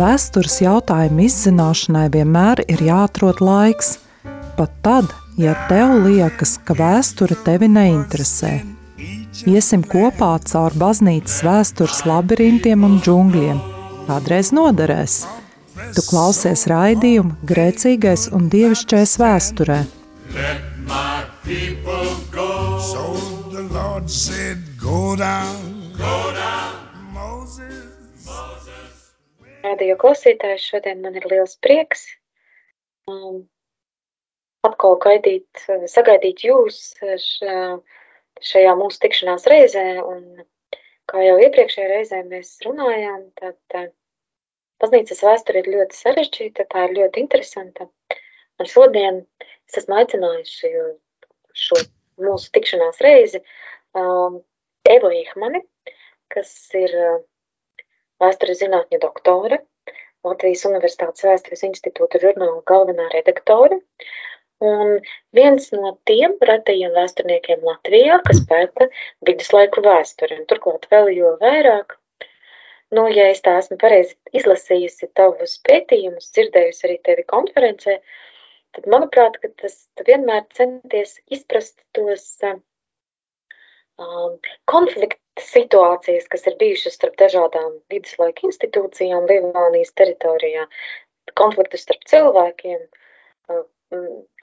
Vēstures jautājumu izzināšanai vienmēr ir jāatrod laiks, pat tad, ja tev liekas, ka vēsture tevi neinteresē. Iesim kopā caur baznīcas vēstures labirintiem un džungļiem. Kādreiz noderēs. Tu klausies raidījumu Grēcīgais un Dievišķais vēsturē. Let my people go. So the Lord said, go down. Radio klausītājs, šodien man ir liels prieks um, atkal gaidīt, sagaidīt jūs šajā mūsu tikšanās reizē. Un, kā jau iepriekšējā reizē mēs runājām, tad uh, baznīcas vēsture ir ļoti sarežģīta, tā ir ļoti interesanta. Un šodien es esmu aicinājusi šo mūsu tikšanās reizi um, Evo Ihmani, kas ir uh, vēstures zinātņu doktore, Latvijas Universitātes vēstures institūta žurnāla galvenā redaktore. Un viens no tiem retajiem vēsturniekiem Latvijā, kas pēta viduslaiku vēsturi, un turklāt vēl jo vairāk, nu, ja es tā esmu pareizi izlasījusi tavus pētījumus, dzirdējusi arī tevi konferencē, tad manuprāt, ka tas vienmēr centies izprast tos um, konfliktu situācijas, kas ir bijušas starp dažādām viduslaika institūcijām Lielvānijas teritorijā, konfliktus starp cilvēkiem,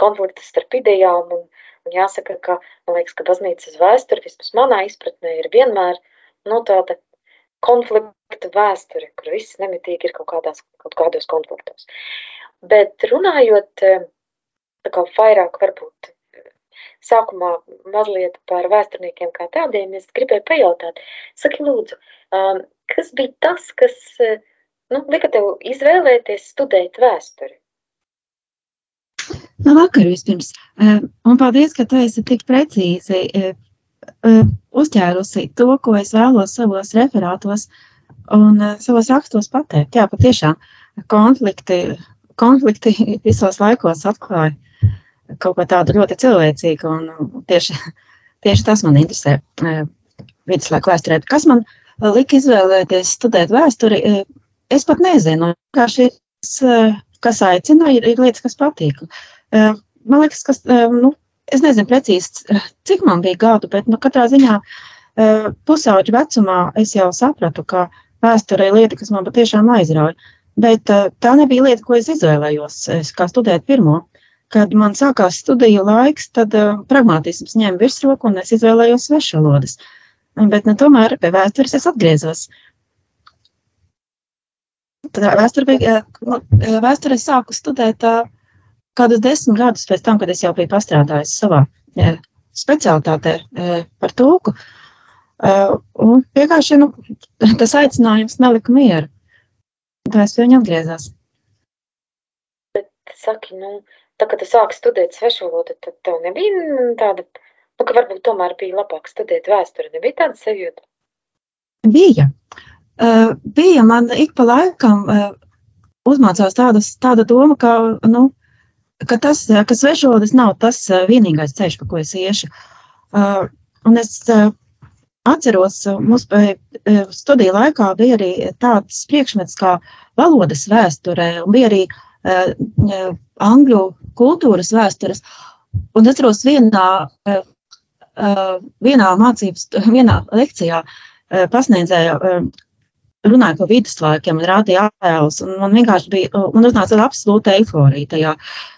konfliktus starp idejām. Un, un jāsaka, ka man liekas, ka baznīcas vēsture, vismaz manā izpratnē, ir vienmēr no nu, tāda konflikta vēsture, kur viss nemitīgi ir kaut, kādās, kaut kādos konfliktos. Bet runājot tā kā vairāk varbūt sākumā mazliet par vēsturniekiem kā tādiem, es gribēju pajautāt, saki lūdzu, um, kas bija tas, kas uh, nu, lika tev izvēlēties studēt vēsturi? Nu, vakar vispirms. Uh, un paldies, ka tu esi tik precīzi uh, uzķērusi to, ko es vēlos savos referātos un savos rakstos pateikt. Jā, patiešām konflikti, konflikti visos laikos atklāja kaut ko tādu ļoti cilvēcīgu. Un tieši, tieši tas man interesē viduslaiku vēsturē. Kas man lika izvēlēties studēt vēsturi, es pat nezinu. Vienkārši kas aicina, ir, ir lietas, kas patīk. Man liekas, kas, nu, es nezinu precīzi, cik man bija gadu, bet nu, katrā ziņā pusauģu vecumā es jau sapratu, ka vēsture ir lieta, kas man patiešām aizrauja. Bet tā nebija lieta, ko es izvēlējos, kā studēt pirmo kad man sākās studiju laiks, tad uh, pragmatisms ņēma virsroku un es izvēlējos svešvalodas. Bet nu, tomēr pie vēstures es atgriezos. Tad vēsture bija, nu, vēsture es sāku studēt uh, kādus desmit gadus pēc tam, kad es jau biju pastrādājis savā uh, specialitātē uh, par tūku. Un vienkārši nu, tas aicinājums nelika mieru. Tā es pie viņa atgriezās. Bet, saki, nu, tā kā tu sāki studēt svešvalodu, tad tev nebija tāda, nu, ka varbūt tomēr bija labāk studēt vēsturi. Nebija tāda sajūta? Bija. Uh, bija man ik pa laikam uh, uzmācās tādas, tāda doma, ka, nu, ka tas, ka svešvalodas nav tas uh, vienīgais ceļš, pa ko es iešu. Uh, un es uh, atceros, mums studiju laikā bija arī tāds priekšmets kā valodas vēsturē, un bija arī uh, angļu kultūras vēstures. Un atceros vienā, eh, eh, vienā mācības, vienā lekcijā eh, pasniedzēja runāja par viduslaikiem un rādīja attēlus. Man vienkārši bija, man uznāca absolūta eiforija tajā,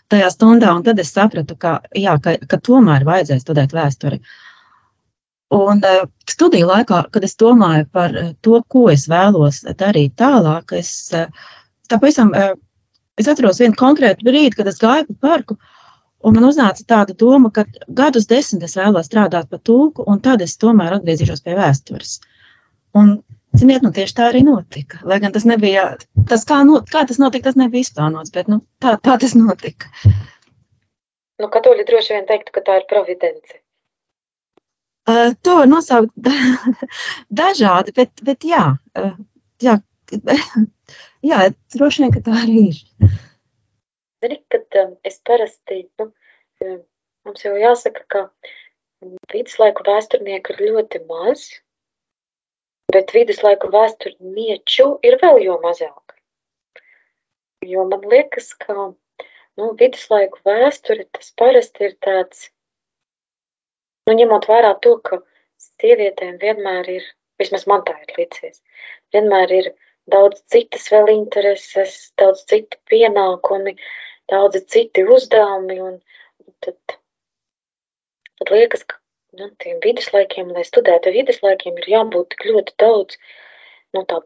tajā stundā, un tad es sapratu, ka, jā, ka, ka tomēr vajadzēs studēt vēsturi. Un studiju laikā, kad es domāju par to, ko es vēlos darīt tālāk, es tā pavisam Es atceros vienu konkrētu brīdi, kad es gāju pa parku, un man uznāca tāda doma, ka gadus desmit es vēlos strādāt par tūku, un tad es tomēr atgriezīšos pie vēstures. Un, ziniet, nu tieši tā arī notika. Lai gan tas nebija, tas kā, no, kā tas notika, tas nebija izplānots, bet nu, tā, tā tas notika. Nu, katoļi droši vien teiktu, ka tā ir providence. Uh, to var nosaukt dažādi, bet, bet jā, uh, jā jā, droši vien, ka tā arī ir. Zini, kad um, es parasti, nu, um, mums jau jāsaka, ka viduslaiku vēsturnieku ir ļoti maz, bet viduslaiku vēsturnieču ir vēl jo mazāk. Jo man liekas, ka nu, viduslaiku vēsture tas parasti ir tāds, nu, ņemot vērā to, ka sievietēm vienmēr ir, vismaz man tā ir līdzies, vienmēr ir daudz citas vēl intereses, daudz citu pienākumi, daudz citi uzdevumi, un tad, tad liekas, ka nu, tiem viduslaikiem, lai studētu viduslaikiem, ir jābūt tik ļoti daudz, nu, tā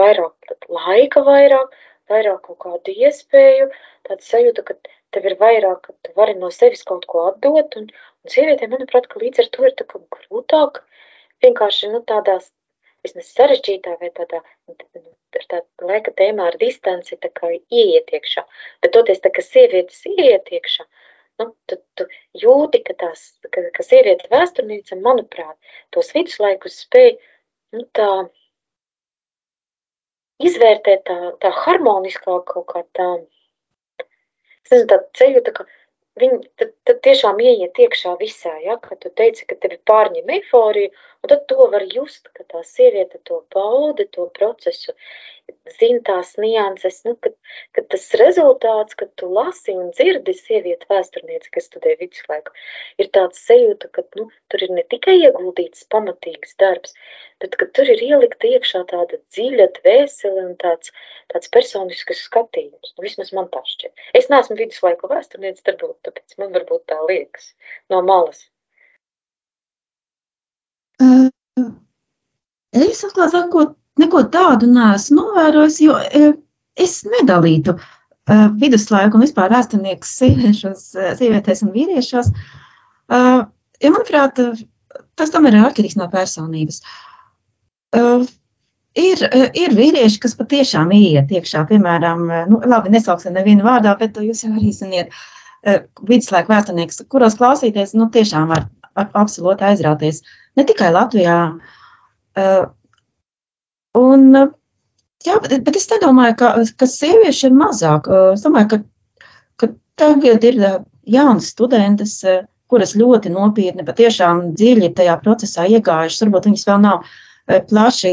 vairāk laika vairāk, vairāk kaut kādu iespēju, tāda sajūta, ka tev ir vairāk, ka tu vari no sevis kaut ko atdot, un, un sievietēm, manuprāt, ka līdz ar to ir grūtāk, vienkārši, nu, tādās, vismaz sarežģītā vai tādā, nu, ar tādu laika tēmā ar distanci, tā kā ieiet iekšā, bet toties tā, ka sievietes ieiet iekšā, nu, tu, tu jūti, ka tās, ka, ka sieviete vēsturniece, manuprāt, tos viduslaikus spēj, nu, tā, izvērtēt tā, tā harmoniskā kaut kā tā, es nezinu, tā ceļu, tā kā viņi tad, tad tiešām ieiet iekšā visā, ja, ka tu teici, ka tevi pārņem eiforiju, un tad to var just, ka tā sieviete to bauda, to procesu, zina tās nianses, nu, kad, kad tas rezultāts, kad tu lasi un dzirdi sievieti vēsturnieci, kas studē viduslaiku, ir tāds sajūta, ka, nu, tur ir ne tikai ieguldīts pamatīgs darbs, bet, ka tur ir ielikta iekšā tāda dziļa dvēsele un tāds, tāds personisks skatījums. Nu, vismaz man tā šķiet. Es neesmu viduslaiku vēsturnieci, varbūt tāpēc man varbūt tā liekas no malas. Uh, es atklāt sakot, neko tādu neesmu novērojis, jo uh, es nedalītu uh, viduslaiku un vispār vēsturnieku sieviešos, sievietēs un vīriešos. Jo, manuprāt, tas tomēr ir atkarīgs no personības. Ir, ir vīrieši, kas patiešām ieiet iekšā, piemēram, nu, labi, nesauksim nevienu vārdā, bet jūs jau arī Eh, viduslaiku vēsturnieks, kuros klausīties, nu, tiešām var absolūti aizrauties. Ne tikai Latvijā. Un, jā, bet, bet es nedomāju, ka, ka sievieši ir mazāk. Es domāju, ka, ka tagad ir jaunas studentes, kuras ļoti nopietni, patiešām dziļi tajā procesā iegājušas. Varbūt viņas vēl nav plaši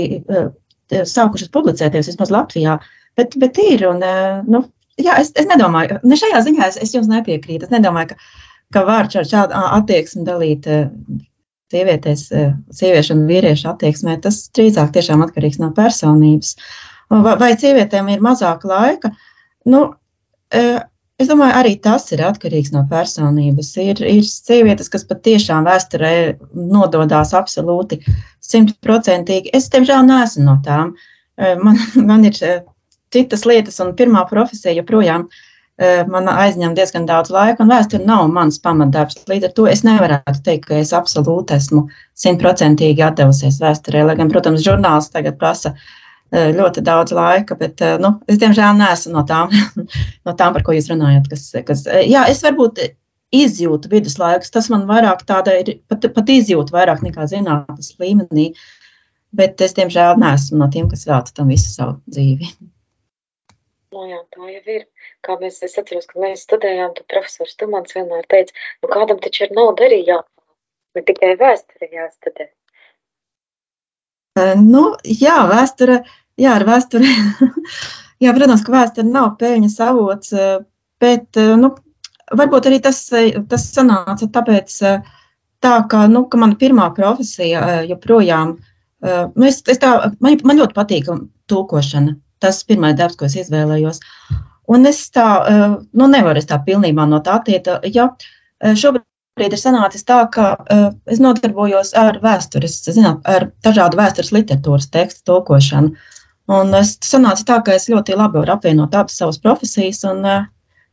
sākušas publicēties, vismaz Latvijā, bet, bet ir. Un, nu, jā, es, es nedomāju, ne šajā ziņā es, es jums nepiekrītu. Es nedomāju, ka, ka var ar šādu attieksmi dalīt sievietēs, eh, sieviešu un vīriešu attieksmē. Tas drīzāk tiešām atkarīgs no personības. Vai, vai sievietēm ir mazāk laika? Nu, eh, es domāju, arī tas ir atkarīgs no personības. Ir, ir sievietes, kas patiešām vēsturē nododās absolūti simtprocentīgi. Es, diemžēl, neesmu no tām. Man, man ir citas lietas, un pirmā profesija joprojām uh, man aizņem diezgan daudz laika, un vēsture nav mans pamatdarbs. Līdz ar to es nevarētu teikt, ka es absolūti esmu simtprocentīgi atdevusies vēsturē. Lai gan, protams, žurnāls tagad prasa ļoti daudz laika, bet nu, es diemžēl neesmu no tām, no tām, par ko jūs runājat. Kas, kas, jā, es varbūt izjūtu viduslaikus, tas man vairāk tāda ir, pat, pat izjūtu vairāk nekā zinātnes līmenī. Bet es, diemžēl, neesmu no tiem, kas velta tam visu savu dzīvi. Nu, jā, tā jau ir. Kā mēs, es atceros, kad mēs studējām, tad profesors Tumans vienmēr teica, nu kādam taču ir nauda arī jāpārāk, ne tikai vēsture jāstudē. Uh, nu, jā, vēsture, jā, ar vēsture, jā, protams, ka vēsture nav peļņas avots, bet, nu, varbūt arī tas, tas sanāca tāpēc, tā, ka, nu, ka mana pirmā profesija joprojām, nu, es, es tā, man, man ļoti patīk tulkošana tas pirmais darbs, ko es izvēlējos. Un es tā, eh, nu, nevaru es tā pilnībā no tā attiekt, ja eh, šobrīd ir sanācis tā, ka uh, es nodarbojos ar vēstures, zināt, ar dažādu vēstures literatūras tekstu tulkošanu. Un es sanāca tā, ka es ļoti labi varu apvienot abas savas profesijas. Un,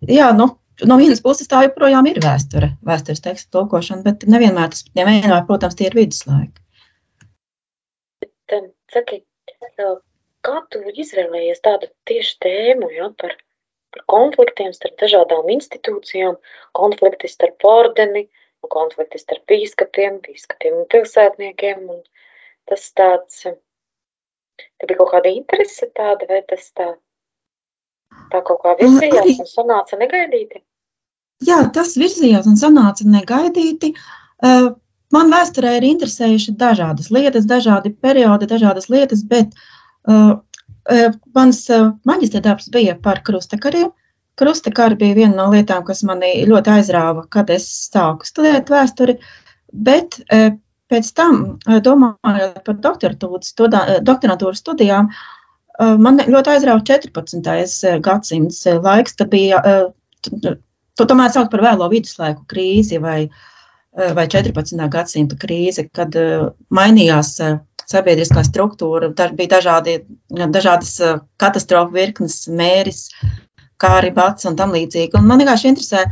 jā, nu, no vienas puses tā joprojām ir vēsture, vēstures tekstu tulkošana, bet nevienmēr tas, nevienmēr, protams, tie ir viduslaiki. Bet, saki, Kā tu izvēlējies tādu tieši tēmu ja, par konfliktiem starp dažādām institūcijām, konflikti starp ordeni, konflikti starp bīskapiem, bīskapiem un pilsētniekiem? Un tas tāds, te bija kaut kāda interese tāda, vai tas tā, tā kaut kā virzījās un sanāca negaidīti? Jā, tas virzījās un sanāca negaidīti. Man vēsturē ir interesējuši dažādas lietas, dažādi periodi, dažādas lietas, bet uh, Uh, mans maģistra darbs bija par krustakariem. Krustakari bija viena no lietām, kas mani ļoti aizrāva, kad es sāku studēt vēsturi, bet pēc tam, domājot par doktorantūras studijām, man ļoti aizrāva 14. gadsimts laiks, kad bija, to tomēr sauc par vēlo viduslaiku krīzi vai, vai 14. gadsimta krīzi, kad mainījās sabiedriskā struktūra, bija dažādi, dažādas katastrofu virknes, mēris, kā arī bats un tam līdzīgi. Un man vienkārši interesē,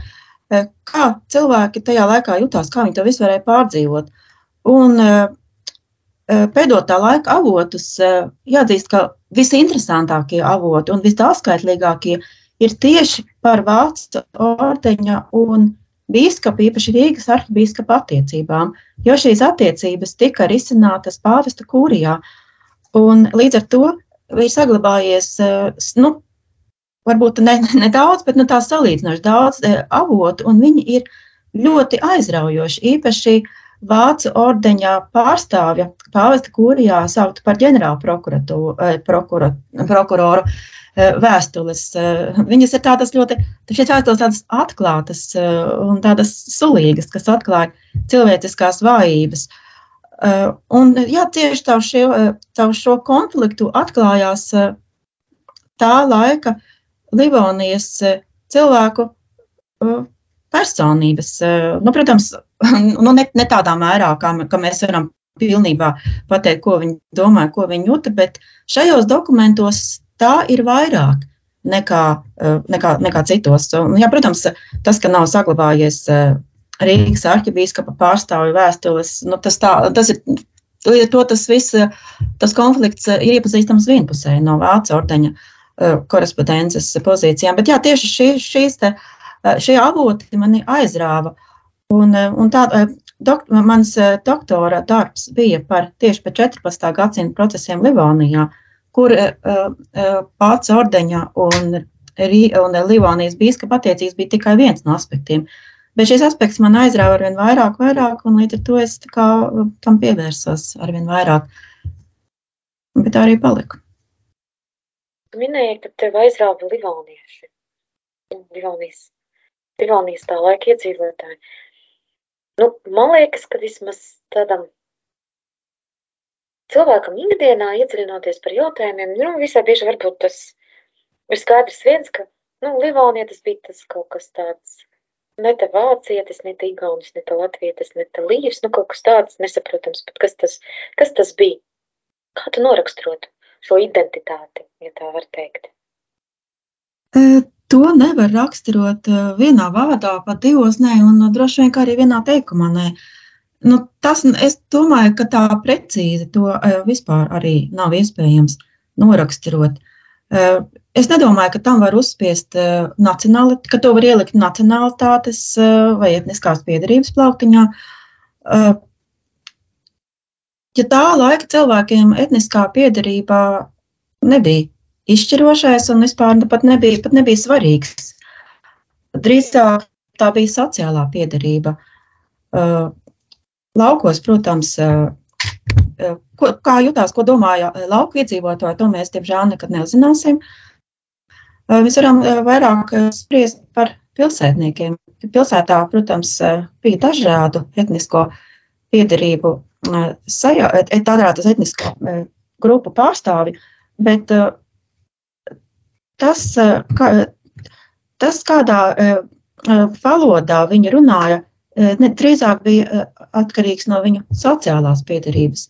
kā cilvēki tajā laikā jutās, kā viņi to visu varēja pārdzīvot. Un pēdējā laika avotus jāatzīst, ka visinteresantākie avoti un visdaudzskaitlīgākie ir tieši par vācu ordeņa un bīskapa, īpaši Rīgas arhibīskapa attiecībām, jo šīs attiecības tika risinātas pāvesta kūrijā. Un līdz ar to ir saglabājies, eh, nu, varbūt ne, ne daudz, bet nu, tā salīdzinoši daudz eh, avotu, un viņi ir ļoti aizraujoši. Īpaši Vācu ordeņā pārstāvja pāvesta kūrijā saukta par ģenerālu eh, prokuroru Eh, vēstules. Eh, viņas ir tādas ļoti, šīs vēstules tādas atklātas eh, un tādas sulīgas, kas atklāja cilvēciskās vājības. Un, jā, tieši caur šo, caur šo konfliktu atklājās tā laika Livonijas cilvēku personības. Nu, protams, nu, ne, ne tādā mērā, kā, kā mēs varam pilnībā pateikt, ko viņi domāja, ko viņi jūta, bet šajos dokumentos tā ir vairāk nekā, eh, nekā, nekā citos. Un, jā, protams, tas, ka nav saglabājies eh, Rīgas arhibīskapa pārstāvju vēstules, nu, tas, tā, tas ir. Līdz ar to tas viss, tas konflikts ir iepazīstams vienpusēji no vācu ordeņa eh, korespondences pozīcijām. Bet jā, tieši šī, šīs te, šie avoti mani aizrāva. Un, un tā, dok, mans doktora darbs bija par tieši par 14. gadsimta procesiem Livonijā. Uh, kur eh, eh, pats ordeņa un, un Livonijas bīskapa attiecības bija tikai viens no aspektiem. Bet šis aspekts man aizrāva ar vien vairāk, vairāk, un līdz ar to es kā, tam pievērsos ar vien vairāk. Bet tā arī palika. Minēji, ka tev aizrāva Livonieši. Livonijas, Livonijas tā laika iedzīvotāji. Nu, man liekas, ka vismaz tādam cilvēkam ikdienā iedziļinoties par jautājumiem, nu, visai bieži varbūt tas ir skaidrs viens, ka, nu, Livonija bija tas kaut kas tāds, ne te vācietis, ne te igaunis, ne te latvietis, ne te līvs, nu, kaut kas tāds nesaprotams, bet kas tas, kas tas bija? Kā tu noraksturotu šo identitāti, ja tā var teikt? To nevar raksturot vienā vārdā, pat divos nē, un droši vien arī vienā teikumā nē. Uh, Nu, tas, es domāju, ka tā precīzi to uh, vispār arī nav iespējams noraksturot. Uh, es nedomāju, ka tam var uzspiest uh, nacionālitāti, ka to var ielikt nacionālitātes vai etniskās piedarības plauktiņā. Ja tā laika cilvēkiem etniskā piedarība nebija izšķirošais un vispār pat nebija, pat nebija svarīgs, drīzāk tā bija sociālā piedarība. Laukos, protams, ko, kā jutās, ko domāja lauku iedzīvotāji, to mēs, diemžēl, nekad neuzzināsim. Mēs varam vairāk spriest par pilsētniekiem. Pilsētā, protams, bija dažādu etnisko piedarību, dažādas etnisko grupu pārstāvi, bet tas, kā, tas kādā valodā viņi runāja, ne, drīzāk bija atkarīgs no viņu sociālās piedarības,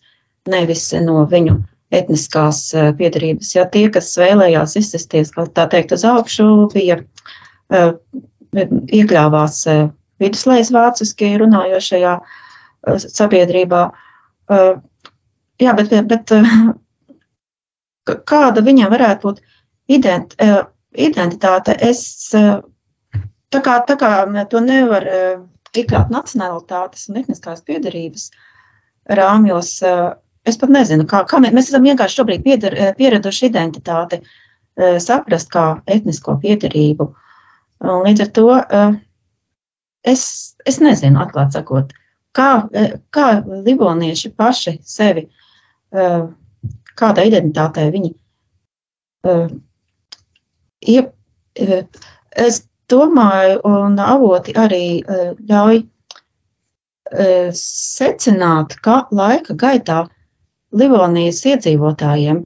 nevis no viņu etniskās piedarības. Ja tie, kas vēlējās izsisties, tā teikt, uz augšu, bija iekļāvās viduslējas vāciski runājošajā sabiedrībā. Jā, bet, bet kāda viņam varētu būt ident, identitāte, es tā kā, tā kā to nevar iekļaut nacionālitātes un etniskās piedarības rāmjos. Eh, es pat nezinu, kā, kā mēs, mēs esam vienkārši šobrīd piedar, eh, pieraduši identitāti eh, saprast kā etnisko piedarību. Un līdz ar to es, es nezinu, atklāt sakot, kā, kā libonieši paši sevi, kādā identitātē viņi Ja, es domāju, un avoti arī ļauj secināt, ka laika gaitā Livonijas iedzīvotājiem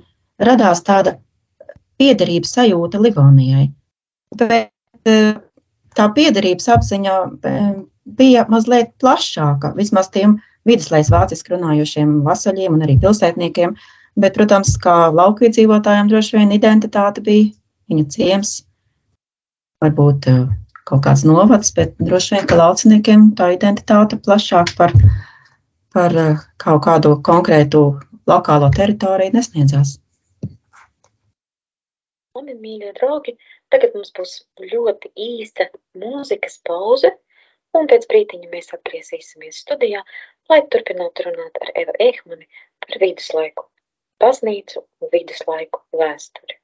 radās tāda piederības sajūta Livonijai. Bet tā piederības apziņa bija mazliet plašāka, vismaz tiem viduslaiks vāciski runājošiem vasaļiem un arī pilsētniekiem. Bet, protams, kā lauku iedzīvotājiem droši vien identitāte bija viņa ciems, varbūt kaut kāds novads, bet droši vien, ka lauciniekiem tā identitāte plašāk par, par kaut kādu konkrētu lokālo teritoriju nesniedzās. Mani mīļie draugi, tagad mums būs ļoti īsta mūzikas pauze, un pēc brītiņa mēs atgriezīsimies studijā, lai turpinātu runāt ar Eva Ehmani par viduslaiku, baznīcu un viduslaiku vēsturi.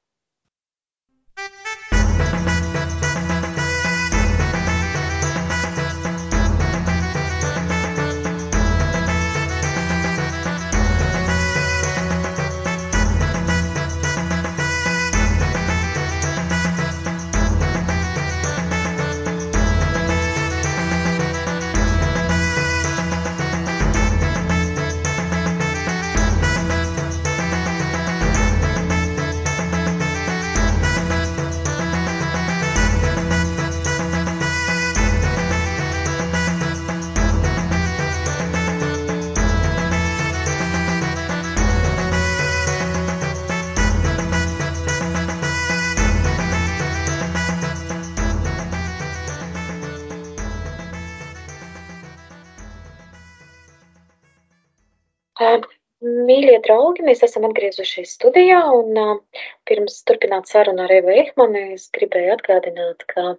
Mīļie draugi, mēs esam atgriezušies studijā, un uh, pirms turpināt sarunu ar Evu Ehmanu, es gribēju atgādināt, ka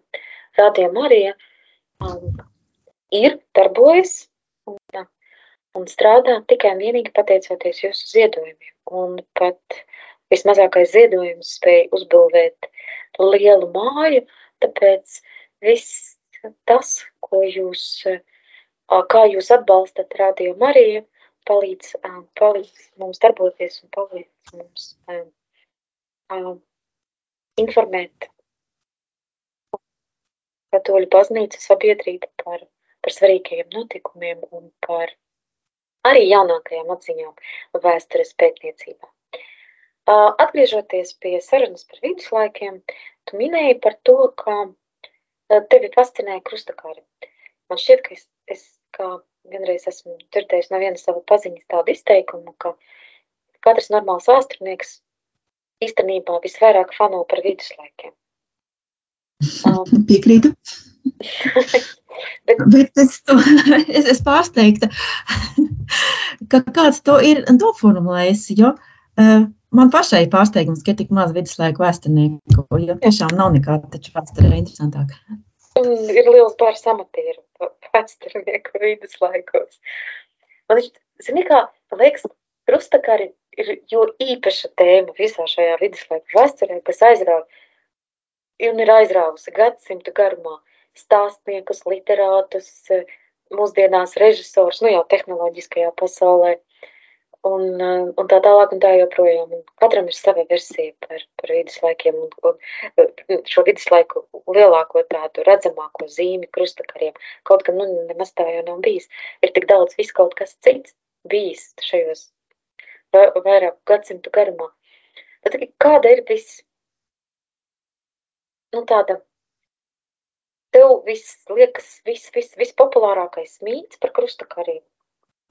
Rādio Marija um, ir, darbojas un, uh, un strādā tikai un vienīgi pateicoties jūsu ziedojumiem. Un pat vismazākais ziedojums spēja uzbūvēt lielu māju, tāpēc viss tas, ko jūs, uh, kā jūs atbalstat Rādio Mariju, palīdz, palīdz mums darboties un palīdz mums informēt katoļu baznīcu sabiedrību par, par svarīgajiem notikumiem un par arī jaunākajām atziņām vēstures pētniecībā. Atgriežoties pie sarunas par viduslaikiem, tu minēji par to, ka tevi fascinēja krustakari. Man šķiet, ka es, es kā vienreiz esmu dzirdējis no viena sava paziņas tādu izteikumu, ka katrs normāls vēsturnieks īstenībā visvairāk fano par viduslaikiem. Um, Piekrītu. bet, bet es, to, es, es pārsteigta, ka kāds to ir noformulējis, jo uh, man pašai pārsteigums, ka ir tik maz viduslaiku vēsturnieku, jo tiešām nav nekāda taču vēsturē interesantāka. Ir liels bārs amatieru vēsturnieku viduslaikos. Man viņš, zini kā, man liekas, krustakari ir jo īpaša tēma visā šajā viduslaiku vēsturē, kas aizrauga un ir aizraugusi gadsimtu garumā stāstniekus, literātus, mūsdienās režisors, nu jau tehnoloģiskajā pasaulē un, eh, un tā tālāk, un tā joprojām. Katram ir sava versija par, par viduslaikiem, un, un eh, šo viduslaiku lielāko tādu redzamāko zīmi krustakariem. Kaut gan, nu, nemaz tā jau nav bijis. Ir tik daudz viss kaut kas cits bijis šajos vairāk gadsimtu garumā. Tad kāda ir viss, nu, tāda tev viss liekas, viss, viss, viss populārākais mīts par krustakariem?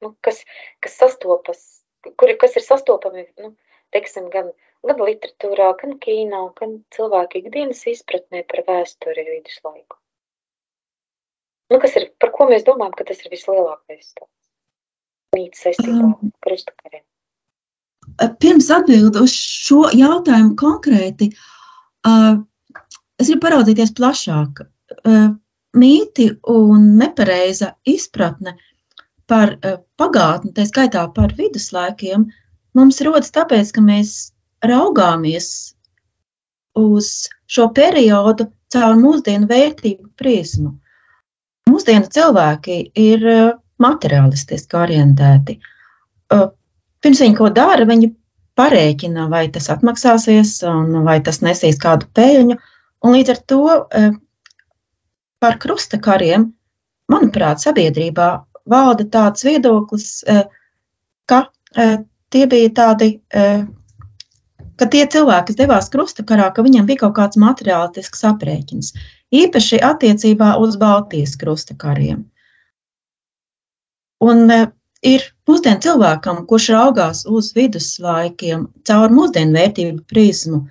Nu, kas, kas sastopas kuri, kas ir sastopami nu, teiksim, gan, gan literatūrā, gan kīnā, gan cilvēku ikdienas izpratnē par vēsturi viduslaiku. Nu, kas ir, par ko mēs domājam, ka tas ir vislielākais mīts saistībā ar um, krustakariem? Pirms atbildu uz šo jautājumu konkrēti, uh, es gribu paraudzīties plašāk. Uh, mīti un nepareiza izpratne par uh, pagātni, tā skaitā par viduslaikiem, mums rodas tāpēc, ka mēs raugāmies uz šo periodu caur mūsdienu vērtību prizmu. Mūsdienu cilvēki ir uh, materiālistiski orientēti. Uh, pirms viņi ko dara, viņi parēķina, vai tas atmaksāsies, vai tas nesīs kādu peļņu. Un līdz ar to par krusta kariem, manuprāt, sabiedrībā valda tāds viedoklis, ka tie bija tādi, ka tie cilvēki, kas devās krusta karā, ka viņiem bija kaut kāds materiālisks aprēķins, īpaši attiecībā uz Baltijas krusta kariem. Un ir mūsdienu cilvēkam, kurš raugās uz viduslaikiem caur mūsdienu vērtību prizmu,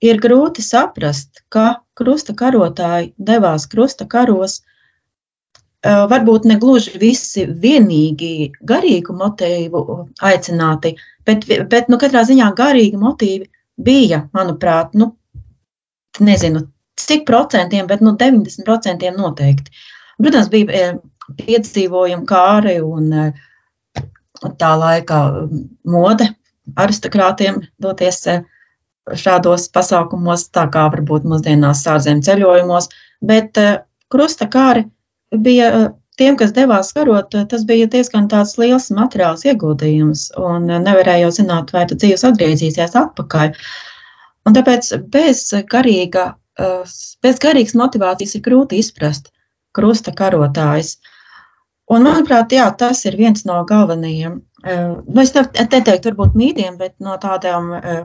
ir grūti saprast, ka krusta karotāji devās krusta karos. Varbūt ne gluži visi vienīgi garīgu motīvu aicināti, bet, bet nu, katrā ziņā garīgi motīvi bija, manuprāt, nu, nezinu, cik procentiem, bet nu, 90% noteikti. Protams, bija piedzīvojumi kāri un tā laika mode aristokrātiem doties eh, šādos pasākumos, tā kā varbūt mūsdienās ārzemju ceļojumos, bet eh, krusta kāri bija eh, tiem, kas devās karot, tas bija diezgan liels materiāls ieguldījums, un nevarēja jau zināt, vai tu dzīves atgriezīsies atpakaļ. Un tāpēc bez, garīga, bez garīgas motivācijas ir grūti izprast krusta karotājs. Un, manuprāt, jā, tas ir viens no galvenajiem, eh, nu, es neteiktu, varbūt mītiem, bet no tādām, eh,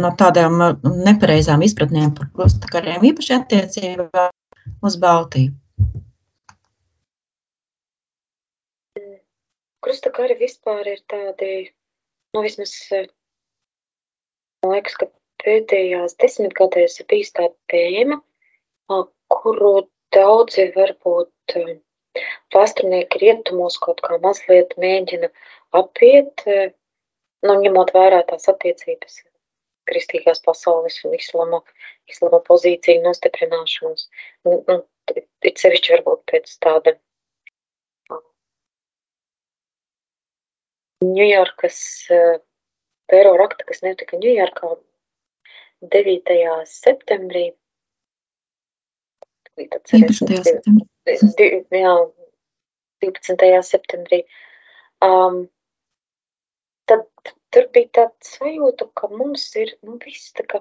no tādām eh, nepareizām izpratnēm par krustakariem, īpaši attiecībā uz Baltiju. Krustakari vispār ir tādi, nu, vismaz, man liekas, ka pēdējās desmitgadēs ir bijis tāda tēma, kuru daudzi varbūt Vēsturnieki rietumos kaut kā mazliet mēģina apiet, e, nu, ņemot vērā tās attiecības kristīgās pasaules un islama, islama pozīciju nostiprināšanos. Un, un, it sevišķi varbūt pēc tāda Ņujorkas terora akta, kas notika Ņujorkā 9. septembrī. 11. septembrī jā, 12. septembrī. Um, tad tur bija tāda sajūta, ka mums ir nu, viss tā kā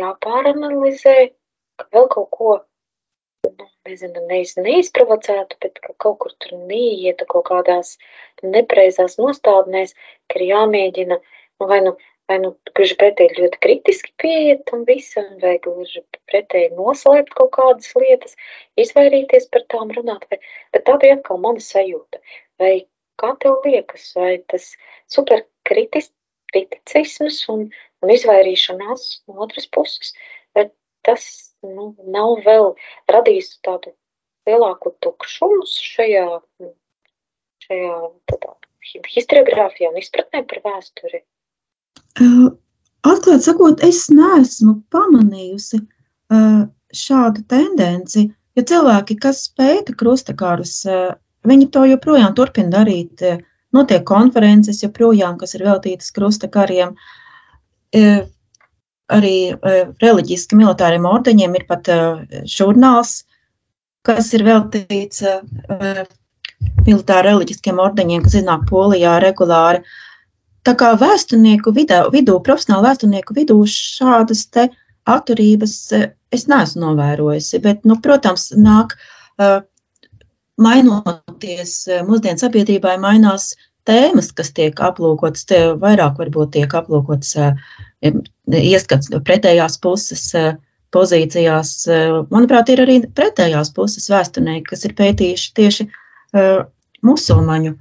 jāpāranalizē, ka vēl kaut ko, nu, nezinu, neiz, neizprovocētu, bet ka kaut kur tur neieta kaut kādās nepreizās nostādnēs, ka ir jāmēģina, nu, vai nu vai nu gluži pretēji ļoti kritiski pieiet tam visam, vai gluži pretēji noslēpt kaut kādas lietas, izvairīties par tām runāt, vai, bet tā bija atkal mana sajūta. Vai kā tev liekas, vai tas superkriticisms un, un izvairīšanās no otras puses, tas nu, nav vēl radījis tādu lielāku tukšumu šajā, šajā tādā, historiogrāfijā un izpratnē par vēsturi? Atklāti sakot, es neesmu pamanījusi šādu tendenci, jo cilvēki, kas pēta krustakārus, viņi to joprojām turpina darīt. Notiek konferences joprojām, kas ir veltītas krustakariem. Arī reliģiski militāriem ordeņiem ir pat žurnāls, kas ir veltīts militāri reliģiskiem ordeņiem, kas iznāk Polijā regulāri. Tā kā vēsturnieku vidū, vidū profesionālu vēsturnieku vidū šādas atturības e, es neesmu novērojusi. Bet, nu, protams, nāk mainoties mūsdienu sabiedrībai, mainās tēmas, kas tiek aplūkotas. Te vairāk varbūt tiek aplūkotas ieskats pretējās puses pozīcijās. Manuprāt, ir arī pretējās puses vēsturnieki, kas ir pētījuši tieši musulmaņu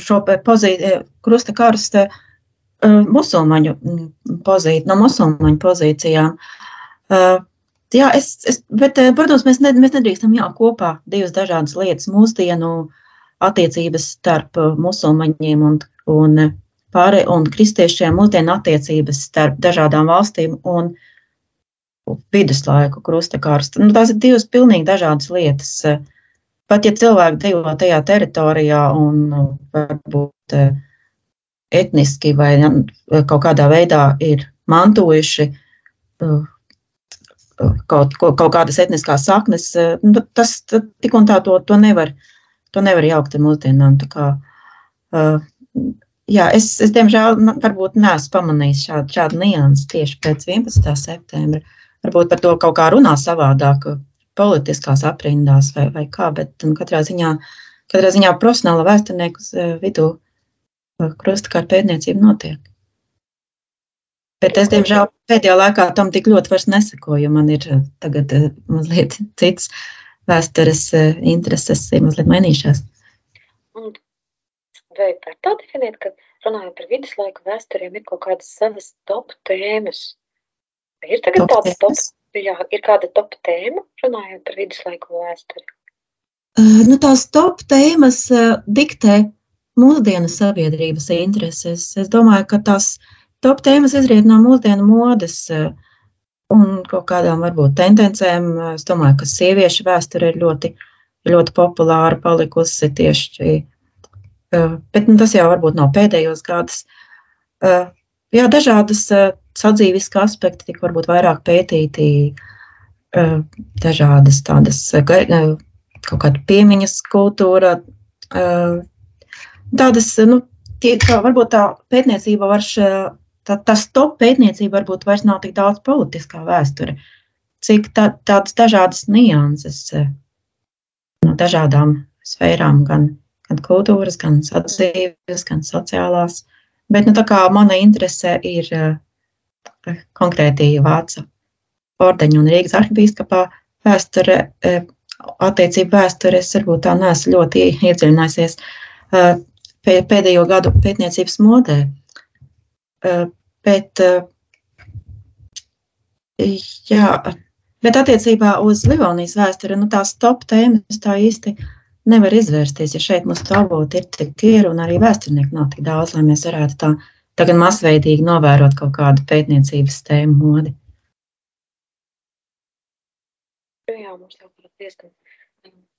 šo pozīciju, krusta karsta musulmaņu pozīciju, no musulmaņu pozīcijām. Jā, es, es, bet, protams, mēs, ne, mēs nedrīkstam jā, kopā divas dažādas lietas. Mūsdienu attiecības starp musulmaņiem un, un, pārē, un kristiešiem, mūsdienu attiecības starp dažādām valstīm un viduslaiku krustakārstu. Nu, tās ir divas pilnīgi dažādas lietas. Pat ja cilvēki dzīvo tajā teritorijā un varbūt eh, etniski vai kaut kādā veidā ir mantojuši eh, kaut, kaut kādas etniskās saknes, eh, nu, tas tik un tā to, to, nevar, to nevar jaukt ar mūsdienām. Tā kā, jā, es, es diemžēl varbūt neesmu pamanījis šādu, šādu niansu tieši pēc 11. septembra. Varbūt par to kaut kā runā savādāk politiskās aprindās vai, vai kā, bet nu, katrā ziņā, katrā ziņā profesionāla vēsturnieku vidū krustakā pētniecība notiek. Bet es, diemžēl, pēdējā laikā tam tik ļoti vairs nesakoju, jo man ir tagad mazliet cits vēstures intereses, ir mazliet mainījušās. Un vai var tā definēt, ka runājot par viduslaiku vēsturiem, ir kaut kādas savas top tēmas? Vai ir tagad top tādas top, jā, ir kāda top tēma, runājot par viduslaiku vēsturi? Uh, nu, tās top tēmas uh, diktē mūsdienu sabiedrības intereses. Es domāju, ka tās top tēmas izriet no mūsdienu modes uh, un kaut kādām varbūt tendencēm. Es domāju, ka sieviešu vēsture ir ļoti, ļoti populāra palikusi tieši bet nu, tas jau varbūt nav pēdējos gados. Jā, dažādas sadzīviskā aspekti tika varbūt vairāk pētīti, dažādas tādas kaut kāda piemiņas kultūra, tādas, nu, tie, tā, varbūt tā pētniecība var, tā, tas top pētniecība varbūt vairs nav tik daudz politiskā vēsture, cik tā, tādas dažādas nianses no dažādām sfērām, gan gan kultūras, gan sadzīves, gan sociālās. Bet nu, tā kā mana interese ir uh, konkrēti Vāca ordeņa un Rīgas arhibīskapā vēsture, uh, attiecību vēsture, es varbūt tā neesmu ļoti iedziļinājusies uh, pēdējo gadu pētniecības modē. Bet, jā, bet attiecībā uz Livonijas vēsturi, nu tās top tēmas tā īsti nevar izvērsties, ja šeit mūsu avoti ir tik ir un arī vēsturnieki nav tik daudz, lai mēs varētu tā tagad masveidīgi novērot kaut kādu pētniecības tēmu modi. Jā, mums jau par diezgan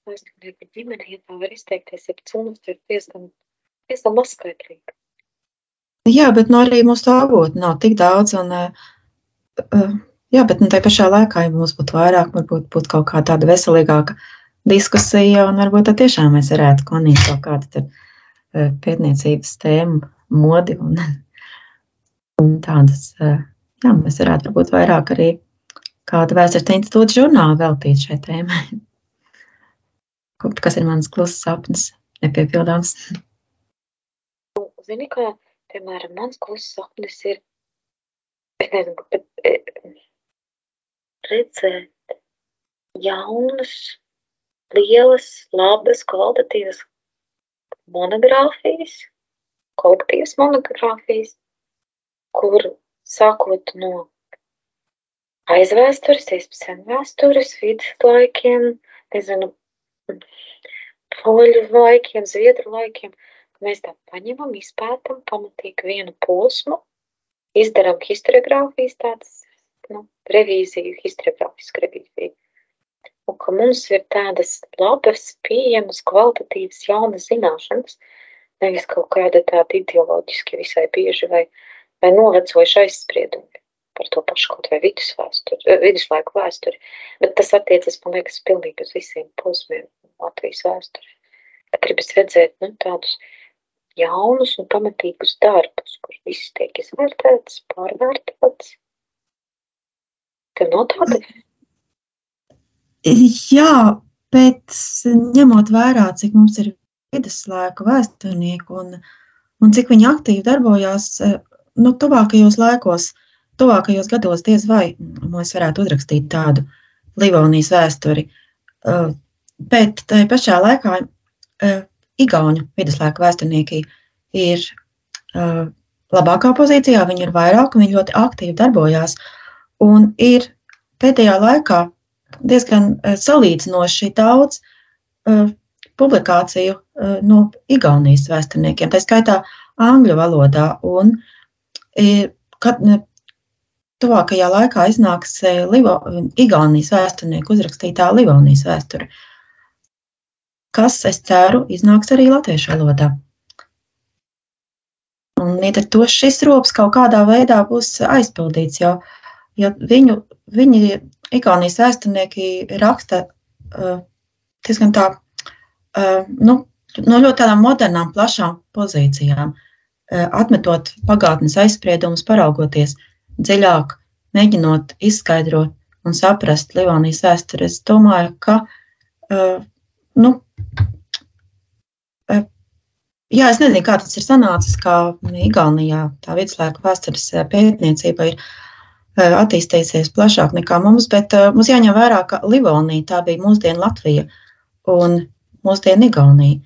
vēsturnieku ģimeni, ja tā var izteikties, ja cilvēks ir diezgan, diezgan mazskaitlīgi. Jā, bet nu, arī mūsu avoti nav tik daudz, un, uh, jā, bet nu, tai pašā laikā, ja mums būtu vairāk, varbūt būtu kaut kā tāda veselīgāka uh, diskusija, un varbūt tiešām mēs varētu konīt kaut kādu tad, eh, pētniecības tēmu, modi un, un tādas. Eh, jā, mēs varētu varbūt vairāk arī kādu vēstures institūta žurnālu veltīt šai tēmai. Kas ir mans klusas sapnis, nepiepildāms? Zini, kā, piemēram, mans klusas sapnis ir, es nezinu, bet, eh, redzēt jaunus lielas, labas, kvalitatīvas monogrāfijas, kolektīvas monogrāfijas, kur sākot no aizvēstures, iespējams, vēstures, viduslaikiem, nezinu, poļu laikiem, zviedru laikiem, mēs tā paņemam, izpētam pamatīgi vienu posmu, izdaram historiogrāfijas tādas, nu, revīziju, historiogrāfisku revīziju un ka mums ir tādas labas, pieejamas, kvalitatīvas, jaunas zināšanas, nevis kaut kāda tāda ideoloģiski visai bieži vai, vai novecojuši aizspriedumi par to pašu kaut vai vidus vēsturi, eh, viduslaiku vēsturi. Bet tas attiecas, man liekas, pilnīgi uz visiem posmiem Latvijas vēsturē. Gribas redzēt nu, tādus jaunus un pamatīgus darbus, kur viss tiek izvērtēts, pārvērtēts. Tev nav tāda Jā, bet ņemot vērā, cik mums ir viduslaiku vēsturnieku un, un cik viņi aktīvi darbojās, nu, tuvākajos laikos, tuvākajos gados diez vai mēs varētu uzrakstīt tādu Livonijas vēsturi. Bet tajā pašā laikā Igauņu viduslaiku vēsturnieki ir labākā pozīcijā, viņi ir vairāk, viņi ļoti aktīvi darbojās un ir pēdējā laikā diezgan eh, salīdzinoši daudz uh, publikāciju uh, no Igaunijas vēsturniekiem, tā skaitā angļu valodā. Un, kad, tuvākajā laikā iznāks Livo, Igaunijas vēsturnieku uzrakstītā Livonijas vēsture, kas, es ceru, iznāks arī latviešu valodā. Un līdz ar to šis rops kaut kādā veidā būs aizpildīts, jo, jo viņu, viņi Igaunijas vēsturnieki raksta uh, diezgan tā, uh, nu, no ļoti tādām modernām, plašām pozīcijām. atmetot pagātnes aizspriedumus, paraugoties dziļāk, mēģinot izskaidrot un saprast Livonijas vēsturi, es domāju, ka, nu, jā, es nezinu, kā tas ir sanācis, kā Igaunijā tā viduslaiku vēstures pētniecība ir attīstījusies plašāk nekā mums, bet mums jāņem vērā, ka Livonija tā bija mūsdienu Latvija un mūsdienu Igaunija.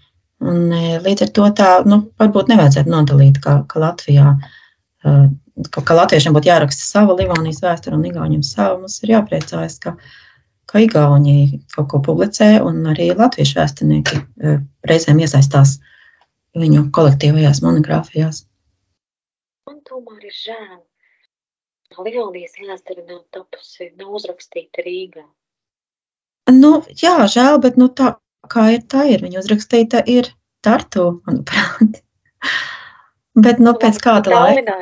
Un, līdz ar to tā, nu, varbūt nevajadzētu nodalīt, ka, ka Latvijā, ka, ka latviešiem būtu jāraksta sava Livonijas vēsture un Igauniem sava. Mums ir jāpriecājas, ka, ka Igauni kaut ko publicē un arī latviešu vēsturnieki reizēm iesaistās viņu kolektīvajās monogrāfijās. Man tomēr ir žēl, Livonijas vēsture nav tapusi, nav uzrakstīta Rīgā. Nu, jā, žēl, bet nu, tā kā ir, tā ir. Viņa uzrakstīta ir Tartu, manuprāt. bet nu, pēc kāda laika.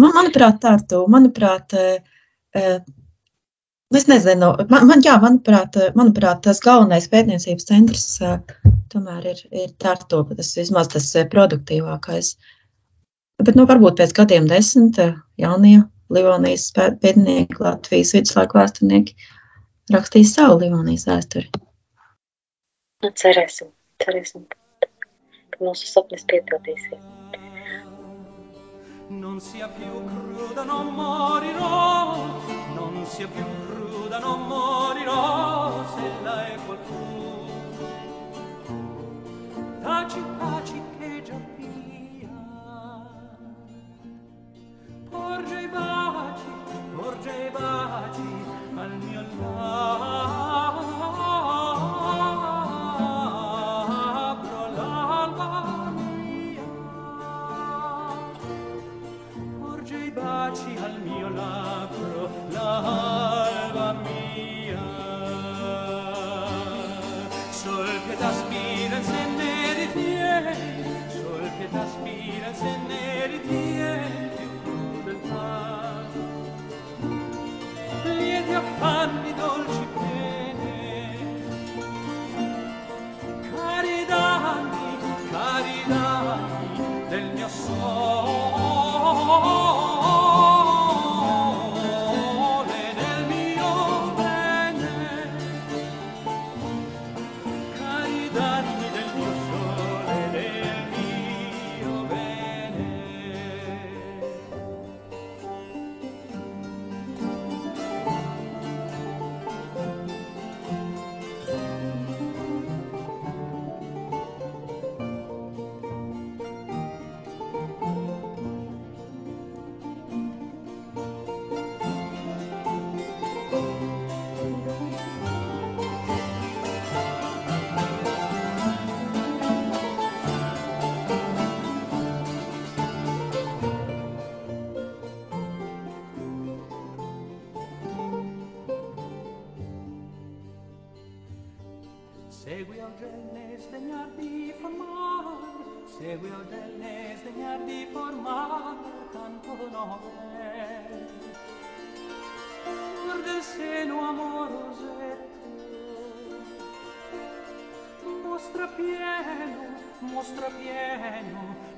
man, manuprāt, Tartu, manuprāt, es nezinu, man, man, jā, manuprāt, manuprāt, tas galvenais pētniecības centrs tomēr ir, ir Tartu, tas vismaz tas produktīvākais. Bet, nu, varbūt pēc gadiem desmit jaunie Livonijas pētnieki, Latvijas viduslaiku vēsturnieki rakstīs savu Livonijas vēsturi. Nu, cerēsim, cerēsim, ka mūsu sapnis piepildīsies. Non sia più cruda, non morirò, non sia più cruda, non morirò, se la è qualcuno. Porge i baci, porge i baci al mio labbro, l'alba mia. Porge i baci al mio labbro, l'alba mia. Sol che t'aspira se ne ritiene, sol che t'aspira se ne lieti affanni dolci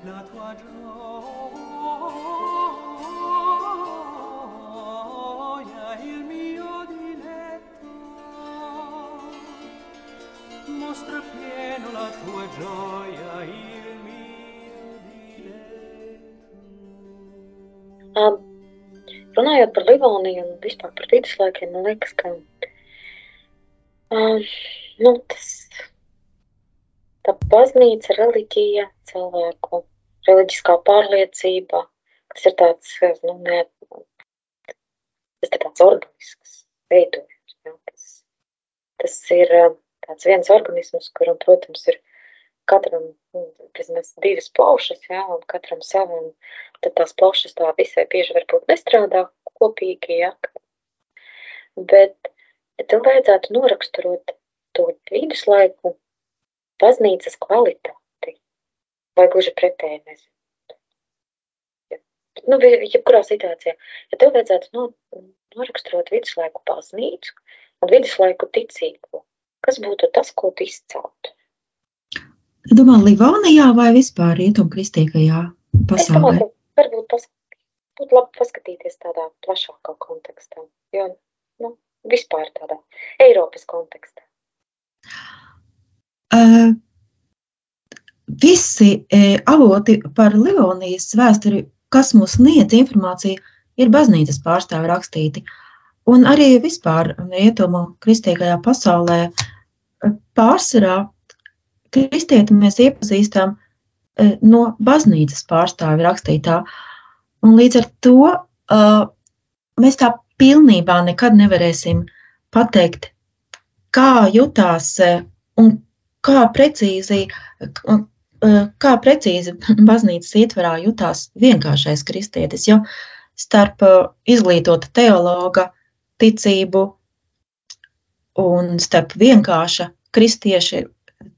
la tua gioia, il mio diletto mostra pieno la tua gioia, il mio diletto. Um, runājot par Livoniju un vispār par viduslaikiem, man liekas, ka um, nu, tas, tā baznīca, reliģija, cilvēku reliģiskā pārliecība, tas ir tāds, nu, ne, tas ir tāds organisks veidojums. Ja, tas, tas ir um, tāds viens organisms, kuram, protams, ir katram vismaz divas plaušas, ja, un katram savu, un tad tās plaušas tā visai bieži varbūt nestrādā kopīgi, ja. Bet, tev vajadzētu noraksturot to viduslaiku baznīcas kvalitāti, vai gluži pretēji, nezinu. Nu, jebkurā situācijā, ja tev vajadzētu no, noraksturot viduslaiku baznīcu un viduslaiku ticību, kas būtu tas, ko tu izceltu? Domā, Livonijā vai vispār rietumkristīgajā pasaulē? Es domāju, ka varbūt pas, būtu labi paskatīties tādā plašākā kontekstā, jo nu, vispār tādā Eiropas kontekstā. Uh, visi uh, avoti par Livonijas vēsturi, kas mums sniedz informāciju, ir baznīcas pārstāvi rakstīti. Un arī vispār rietumu kristīgajā pasaulē pārsvarā kristieti mēs iepazīstam e, no baznīcas pārstāvja rakstītā. Un līdz ar to uh, mēs tā pilnībā nekad nevarēsim pateikt, kā jutās e, un kā precīzi, kā precīzi baznīcas ietverā jutās vienkāršais kristietis. Jo starp izglītota teologa ticību un starp vienkārša kristieša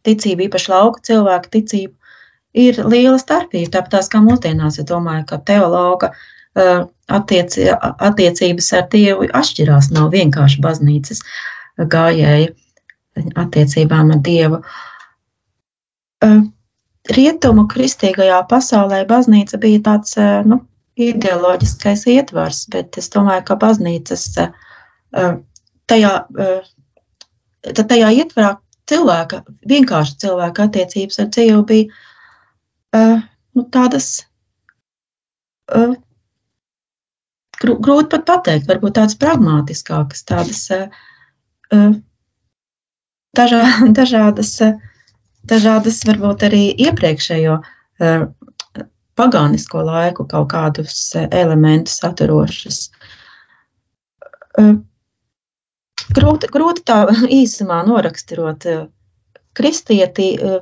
ticību, īpaši lauka cilvēku ticību, ir liela starpība. Tāpat kā mūsdienās, es domāju, ka teologa uh, attieci, attiecības ar Dievu atšķirās. Nav vienkārši baznīcas gājēji attiecībām ar Dievu. Rietumu kristīgajā pasaulē baznīca bija tāds uh, nu, ideoloģiskais ietvars, bet es domāju, ka baznīcas tajā, tajā ietvarā cilvēka, vienkārši cilvēka attiecības ar Dievu bija nu, tādas grūti pat pateikt, varbūt tādas pragmatiskākas, tādas dažā, dažādas, dažādas, varbūt arī iepriekšējo uh, pagānisko laiku kaut kādus elementus saturošas. Uh, Grūti, grūti tā īsumā noraksturot eh, kristieti eh,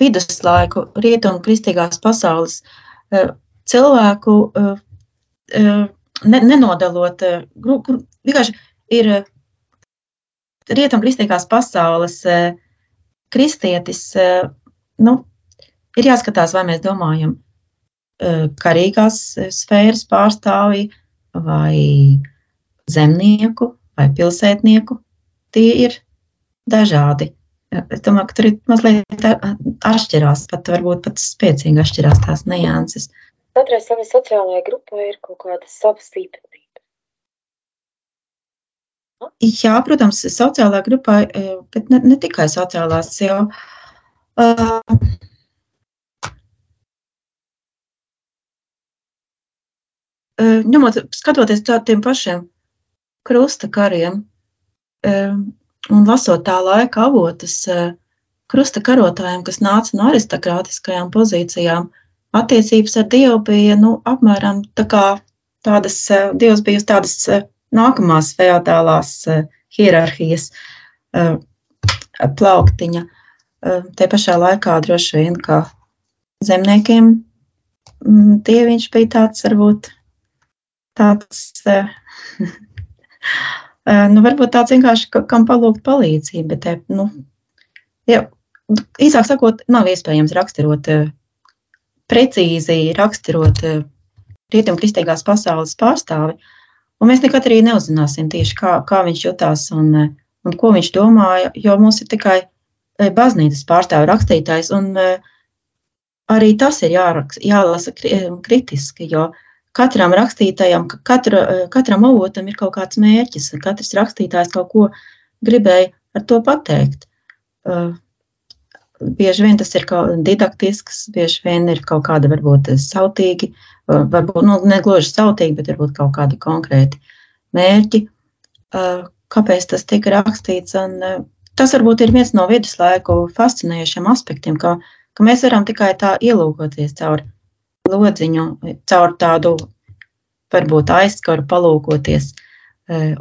viduslaiku, rietumu kristīgās pasaules eh, cilvēku, ne, nenodalot, vienkārši ir rietumu kristīgās pasaules kristietis, nu, ir jāskatās, vai mēs domājam karīgās sfēras pārstāvji vai zemnieku vai pilsētnieku, tie ir dažādi. Es domāju, ka tur ir mazliet atšķirās, pat varbūt pat spēcīgi atšķirās tās nianses. Katrai savai sociālajai grupai ir kaut kāda savas. Jā, protams, sociālā grupā, e, bet ne, ne tikai sociālās, jo uh, ņemot, skatoties tādiem pašiem krusta kariem. Un lasot tā laika avotus, krusta karotājiem, kas nāca no aristokrātiskajām pozīcijām, attiecības ar Dievu bija nu, apmēram tā kā tādas, Dievs bija uz tādas nākamās feodālās hierarhijas plauktiņa. Te pašā laikā droši vien, kā zemniekiem, dieviņš bija tāds, varbūt tāds nu, varbūt tāds vienkārši, kam palūgt palīdzību, bet, nu, ja, īsāk sakot, nav iespējams raksturot, precīzi raksturot rietumkristīgās pasaules pārstāvi, un mēs nekad arī neuzzināsim tieši, kā, kā viņš jutās un, un ko viņš domāja, jo mums ir tikai baznīcas pārstāvi rakstītājs, un arī tas ir jāraks, jālasa kritiski, jo katram rakstītājam, katra, katram avotam ir kaut kāds mērķis. Katrs rakstītājs kaut ko gribēja ar to pateikt. Bieži vien tas ir didaktisks, bieži vien ir kaut kāda varbūt sautīgi, varbūt nu, ne gluži sautīgi, bet varbūt kaut kādi konkrēti mērķi, uh, kāpēc tas tika rakstīts. Un, tas varbūt ir viens no viduslaiku fascinējošiem aspektiem, ka, ka mēs varam tikai tā ielūkoties caur lodziņu caur tādu varbūt aizskaru palūkoties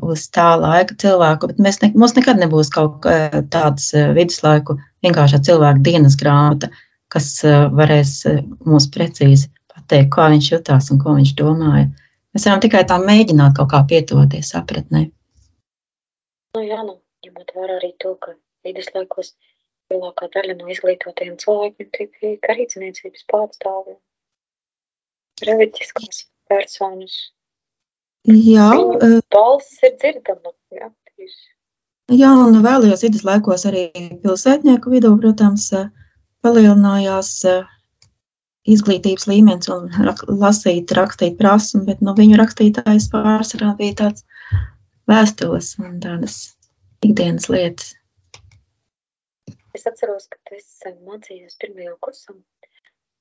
uz tā laika cilvēku, bet mēs ne, mums nekad nebūs kaut tāds viduslaiku vienkāršā cilvēka dienas grāmata, kas varēs mums precīzi pateikt, kā viņš jutās un ko viņš domāja. Mēs varam tikai tā mēģināt kaut kā pietuvoties sapratnē. Nu, jā, nu, ņemot vērā arī to, ka viduslaikos lielākā daļa no izglītotajiem cilvēkiem bija garīdzniecības pārstāvjiem reliģiskās personas. Jā, Viņu balss ir dzirdama. Jā, tieši. jā, un vēlējos viduslaikos arī pilsētnieku vidū, protams, palielinājās izglītības līmenis un rak, lasīt, rakstīt prasmu, bet no viņu rakstītājas pārsvarā bija tāds vēstules un tādas ikdienas lietas. Es atceros, ka es mācījos pirmajā kursā.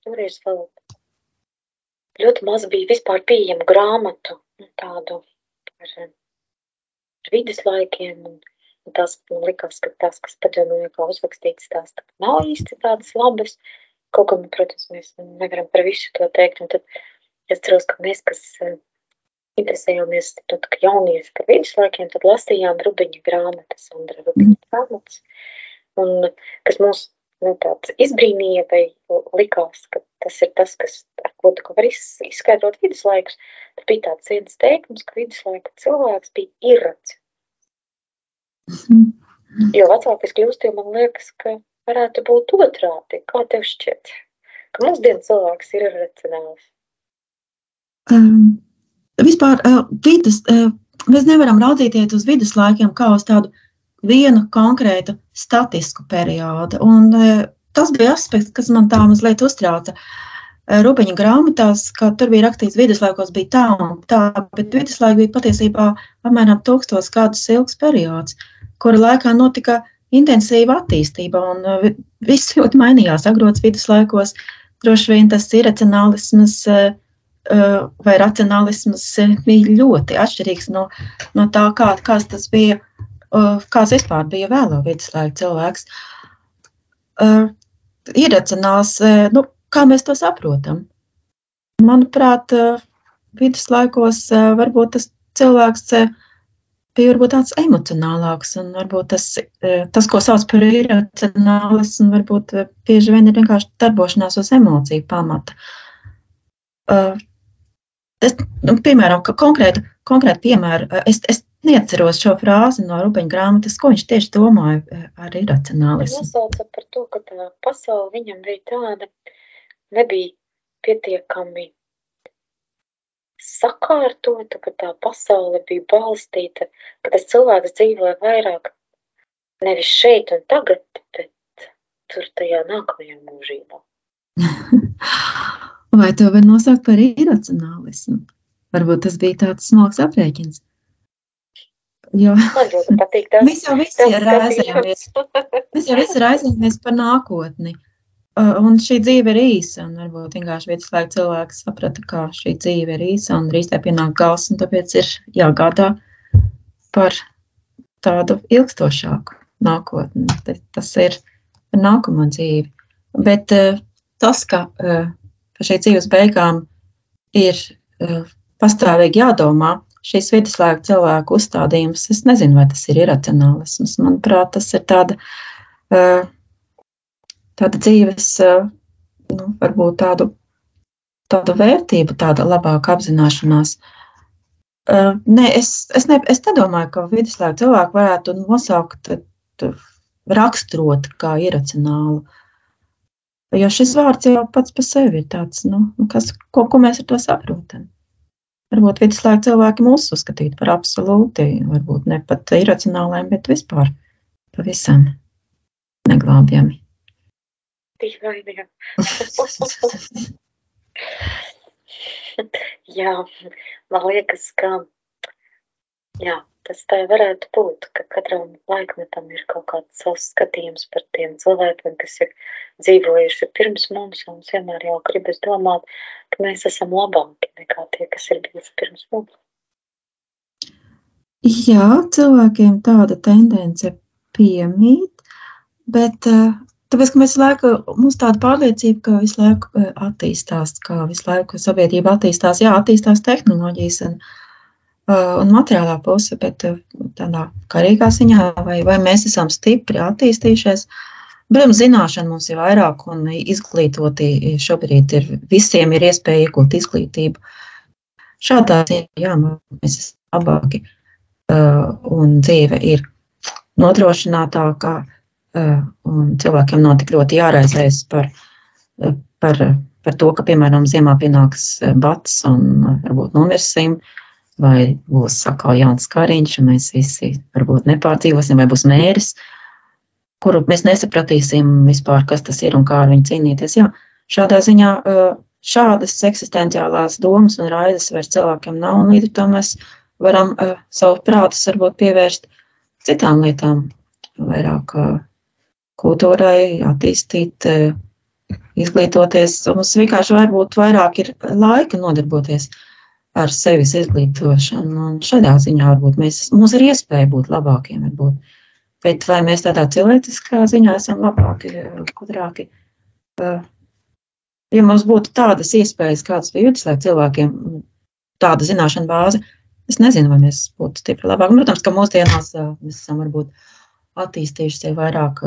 Toreiz vēl ļoti maz bija vispār pieejamu grāmatu, nu, tādu par, par viduslaikiem. Un, un tās man likās, ka tās, kas padomju laikā uzrakstītas, tās tā nav īsti tādas labas. Kaut gan, protams, mēs nevaram par visu to teikt. Un tad es atceros, ka mēs, kas interesējāmies tad, jaunieši par viduslaikiem, tad lasījām Rubiņa grāmatas, Andra Rubiņa grāmatas. Mm un kas mūs nu, izbrīnīja, vai likās, ka tas ir tas, kas, ar ko tu vari izskaidrot viduslaikus. Tad bija tāds viens teikums, ka viduslaiku cilvēks bija irracionāls. Mhm. Jo vecākais kļūst, jo man liekas, ka varētu būt otrādi. Kā tev šķiet? Ka mūsdienu cilvēks ir irracionāls. Um, vispār uh, vidus, uh, mēs nevaram raudzīties uz viduslaikiem kā uz tādu uh, vienu konkrētu statisku periodu. Un, e, tas bija aspekts, kas man tā mazliet uztrauca. E, Rubiņa grāmatās, ka tur bija rakstīts, ka viduslaikos bija tā un tā, bet viduslaika bija patiesībā apmēram tūkstoš gadus ilgs periods, kura laikā notika intensīva attīstība, un e, viss ļoti mainījās. Agrots viduslaikos droši vien tas iracionālisms vai racionālisms bija ļoti atšķirīgs no, no tā, kā, kāds tas bija kāds vispār bija vēlo viduslaika cilvēks. Uh, iracionāls, nu, kā mēs to saprotam? Manuprāt, viduslaikos varbūt tas cilvēks bija varbūt tāds emocionālāks, un varbūt tas, tas ko sauc par iracionālismu, varbūt bieži vien ir vienkārši darbošanās uz emociju pamata. Es, nu, piemēram, konkrētu, konkrētu piemēru, es, es neatceros šo frāzi no Rubeņa grāmatas, ko viņš tieši domāja ar iracionālismu. Viņš nosauca par to, ka tā pasaule viņam bija tāda, nebija pietiekami sakārtota, ka tā pasaule bija balstīta, ka tas cilvēks dzīvoja vairāk nevis šeit un tagad, bet tur tajā nākamajā mūžībā. Vai to var nosaukt par iracionālismu? Varbūt tas bija tāds smalks aprēķins. Jo patīk, tas, mēs jau visi raizējamies. Mēs jau visi raizējamies par nākotni. Un šī dzīve ir īsa, un varbūt vienkārši viduslaika cilvēks saprata, ka šī dzīve ir īsa un drīz tā pienāk gals, un tāpēc ir jāgādā par tādu ilgstošāku nākotni. Tas ir par nākamo dzīvi. Bet tas, ka par šī dzīves beigām ir pastāvīgi jādomā, šīs viduslaiku cilvēku uzstādījums, es nezinu, vai tas ir iracionālisms. Manuprāt, tas ir tāda, tāda dzīves, nu, varbūt tādu, tādu vērtību, tāda labāka apzināšanās. Nē, es, es, ne, es nedomāju, ka viduslaiku cilvēku varētu nosaukt, raksturot kā iracionālu. Jo šis vārds jau pats par sevi ir tāds, nu, kas, ko, ko mēs ar to saprotam. Varbūt viduslaika cilvēki mūs uzskatītu par absolūti, varbūt ne pat iracionāliem, bet vispār pavisam neglābjami. Dīvaini. jā, man liekas, ka jā, tas tā varētu būt, ka katram laikmetam ir kaut kāds savs skatījums par tiem cilvēkiem, kas ir dzīvojuši pirms mums, un mums vienmēr jau gribas domāt, ka mēs esam labāki nekā tie, kas ir bijuši pirms mums. Jā, cilvēkiem tāda tendence piemīt, bet tāpēc, ka mēs visu laiku, mums tāda pārliecība, ka visu laiku attīstās, ka visu laiku sabiedrība attīstās, jā, attīstās tehnoloģijas un, un materiālā puse, bet tādā karīgā ziņā, vai, vai mēs esam stipri attīstījušies, Protams, zināšana mums ir vairāk, un izglītoti šobrīd ir visiem ir iespēja iegūt izglītību. Šādā ziņā, jā, mēs esam labāki, un dzīve ir nodrošinātākā, un cilvēkiem nav tik ļoti jāraizējas par, uh, par, par to, ka, piemēram, ziemā pienāks bats un varbūt nomirsim, vai būs atkal jauns kariņš, un mēs visi varbūt nepārdzīvosim, vai būs mēris. Kuru mēs nesapratīsim vispār, kas tas ir un kā ar viņu cīnīties. Jā, šādā ziņā šādas eksistenciālās domas un raizes vairs cilvēkiem nav, un līdz ar to mēs varam savu prātus varbūt pievērst citām lietām, vairāk kultūrai, attīstīt, izglītoties. Mums vienkārši varbūt vairāk ir laika nodarboties ar sevis izglītošanu, un šādā ziņā varbūt mēs, mums ir iespēja būt labākiem, varbūt. Bet vai mēs tādā cilvēciskā ziņā esam labāki, gudrāki? Ja mums būtu tādas iespējas, kādas bija viduslaiku cilvēkiem, tāda zināšana bāze, es nezinu, vai mēs būtu stipri labāki. Protams, ka mūsdienās mēs esam varbūt attīstījuši sev vairāk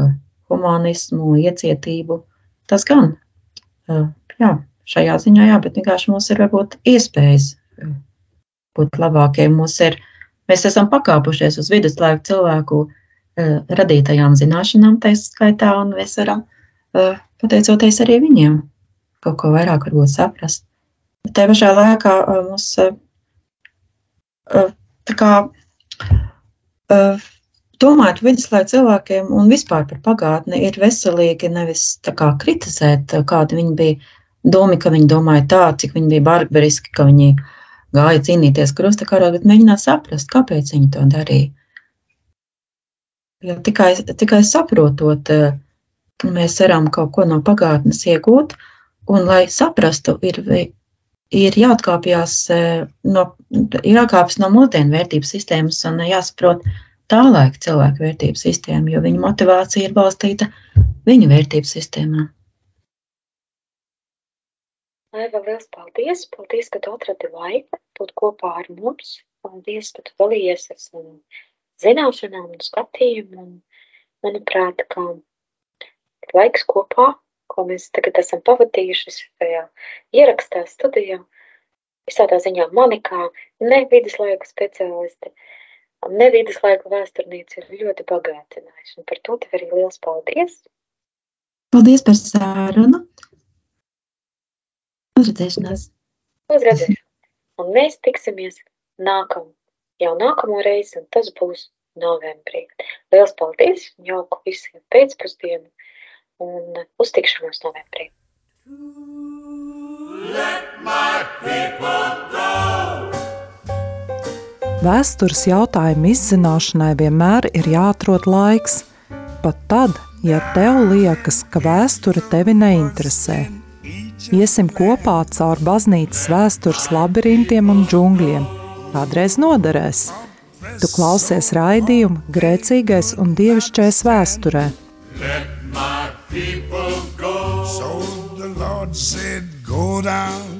humanismu, iecietību. Tas gan, jā, šajā ziņā, jā, bet vienkārši mums ir varbūt iespējas būt labākiem. Mums ir, mēs esam pakāpušies uz viduslaiku cilvēku Eh, radītajām zināšanām, tā skaitā, un mēs varam, eh, pateicoties arī viņiem, kaut ko vairāk varbūt saprast. Bet tajā pašā laikā eh, mums tā kā domāt viduslaiku cilvēkiem un vispār par pagātni ir veselīgi nevis kā kritizēt, kādi viņi bija domi, ka viņi domāja tā, cik viņi bija barbariski, ka viņi gāja cīnīties krustakarā, bet mēģināt saprast, kāpēc viņi to darīja. Jo tikai, tikai saprotot, mēs varam kaut ko no pagātnes iegūt, un, lai saprastu, ir, ir jāatkāpjas no, jākāpjas no mūsdienu vērtības sistēmas un jāsaprot tā laika cilvēku vērtības sistēma, jo viņa motivācija ir balstīta viņu vērtības sistēmā. Aiva, liels paldies! Paldies, ka tu atradi laiku būt kopā ar mums. Paldies, ka tu dalījies ar saviem zināšanām un skatījumu. Un, manuprāt, ka laiks kopā, ko mēs tagad esam pavadījuši šajā ierakstā studijā, visādā ziņā mani kā ne viduslaiku speciālisti, ne viduslaiku vēsturnieci ir ļoti bagātinājuši. Un par to tev arī liels paldies! Paldies par sarunu! Uzredzēšanās! Uzredzēšanās! Un mēs tiksimies nākamā jau nākamo reizi, un tas būs novembrī. Lielas paldies, jauku visiem pēcpusdienu, un uz tikšanos novembrī. Vēstures jautājumu izzināšanai vienmēr ir jāatrod laiks, pat tad, ja tev liekas, ka vēsture tevi neinteresē. Iesim kopā caur baznīcas vēstures labirintiem un džungļiem kādreiz noderēs. Tu klausies raidījumu grēcīgais un dievišķais vēsturē. So the Lord said, Go down,